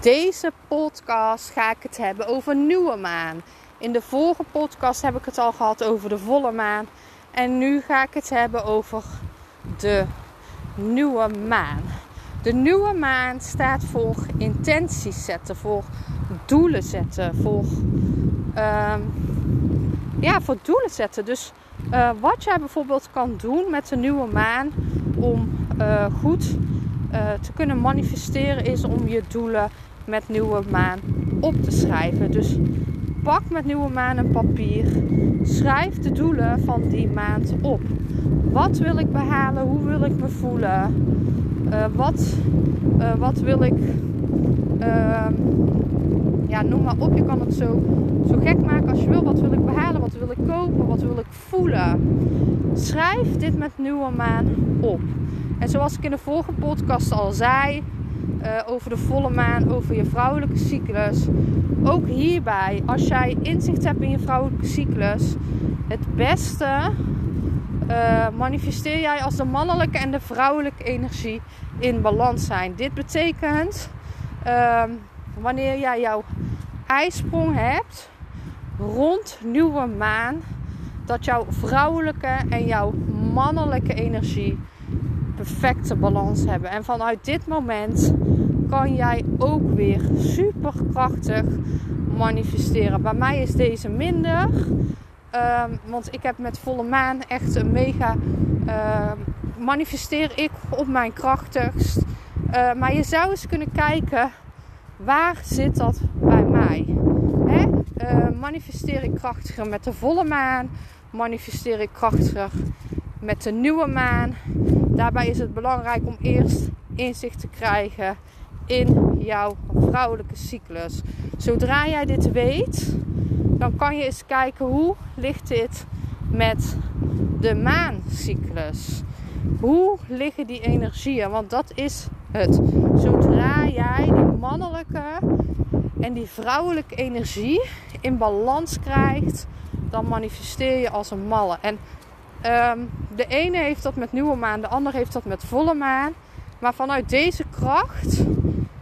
Deze podcast ga ik het hebben over nieuwe maan. In de vorige podcast heb ik het al gehad over de volle maan. En nu ga ik het hebben over de nieuwe maan. De nieuwe maan staat voor intenties zetten, voor doelen zetten, voor, uh, ja, voor doelen zetten. Dus uh, wat jij bijvoorbeeld kan doen met de nieuwe maan om uh, goed te kunnen manifesteren is om je doelen met nieuwe maan op te schrijven. Dus pak met nieuwe maan een papier. Schrijf de doelen van die maand op. Wat wil ik behalen? Hoe wil ik me voelen? Uh, wat, uh, wat wil ik. Uh, ja, noem maar op. Je kan het zo, zo gek maken als je wil. Wat wil ik behalen? Wat wil ik kopen? Wat wil ik voelen? Schrijf dit met nieuwe maan op. En zoals ik in de vorige podcast al zei, uh, over de volle maan, over je vrouwelijke cyclus. Ook hierbij, als jij inzicht hebt in je vrouwelijke cyclus, het beste uh, manifesteer jij als de mannelijke en de vrouwelijke energie in balans zijn. Dit betekent uh, wanneer jij jouw ijsprong hebt rond nieuwe maan, dat jouw vrouwelijke en jouw mannelijke energie perfecte balans hebben. En vanuit dit moment kan jij ook weer super krachtig manifesteren. Bij mij is deze minder. Um, want ik heb met volle maan echt een mega. Uh, manifesteer ik op mijn krachtigst. Uh, maar je zou eens kunnen kijken. Waar zit dat bij mij? Hè? Uh, manifesteer ik krachtiger met de volle maan? Manifesteer ik krachtiger met de nieuwe maan? Daarbij is het belangrijk om eerst inzicht te krijgen in jouw vrouwelijke cyclus. Zodra jij dit weet, dan kan je eens kijken hoe ligt dit met de maancyclus. Hoe liggen die energieën? Want dat is het. Zodra jij die mannelijke en die vrouwelijke energie in balans krijgt, dan manifesteer je als een malle. En um, de ene heeft dat met nieuwe maan, de ander heeft dat met volle maan. Maar vanuit deze kracht,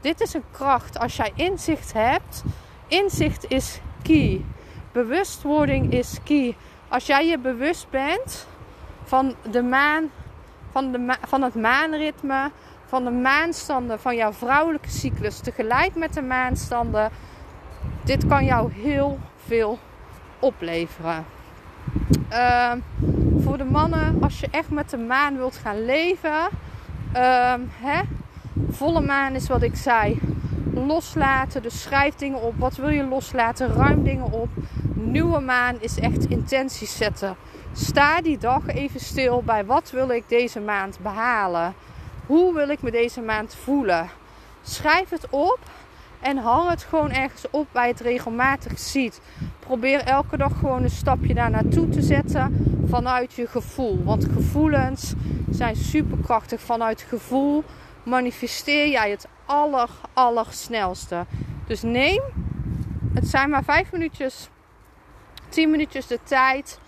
dit is een kracht als jij inzicht hebt. Inzicht is key. Bewustwording is key. Als jij je bewust bent van de maan, van, de van het maanritme, van de maanstanden van jouw vrouwelijke cyclus tegelijk met de maanstanden. Dit kan jou heel veel opleveren. Uh, voor de mannen, als je echt met de maan wilt gaan leven. Uh, hè? Volle maan is wat ik zei. Loslaten, dus schrijf dingen op. Wat wil je loslaten? Ruim dingen op. Nieuwe maan is echt intenties zetten. Sta die dag even stil bij wat wil ik deze maand behalen? Hoe wil ik me deze maand voelen? Schrijf het op en hang het gewoon ergens op bij het regelmatig ziet. Probeer elke dag gewoon een stapje daar naartoe te zetten vanuit je gevoel. Want gevoelens zijn superkrachtig. Vanuit gevoel manifesteer jij het aller, snelste. Dus neem, het zijn maar vijf minuutjes, tien minuutjes de tijd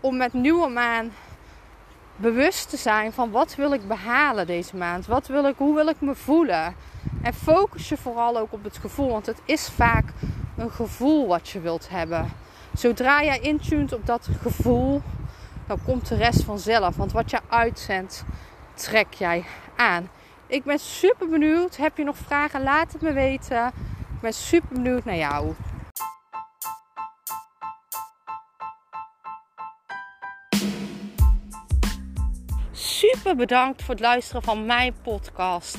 om met nieuwe maan bewust te zijn van wat wil ik behalen deze maand? Wat wil ik, hoe wil ik me voelen? En focus je vooral ook op het gevoel, want het is vaak een gevoel wat je wilt hebben. Zodra jij intunt op dat gevoel, dan komt de rest vanzelf. Want wat je uitzendt, trek jij aan. Ik ben super benieuwd. Heb je nog vragen? Laat het me weten. Ik ben super benieuwd naar jou. Super bedankt voor het luisteren van mijn podcast.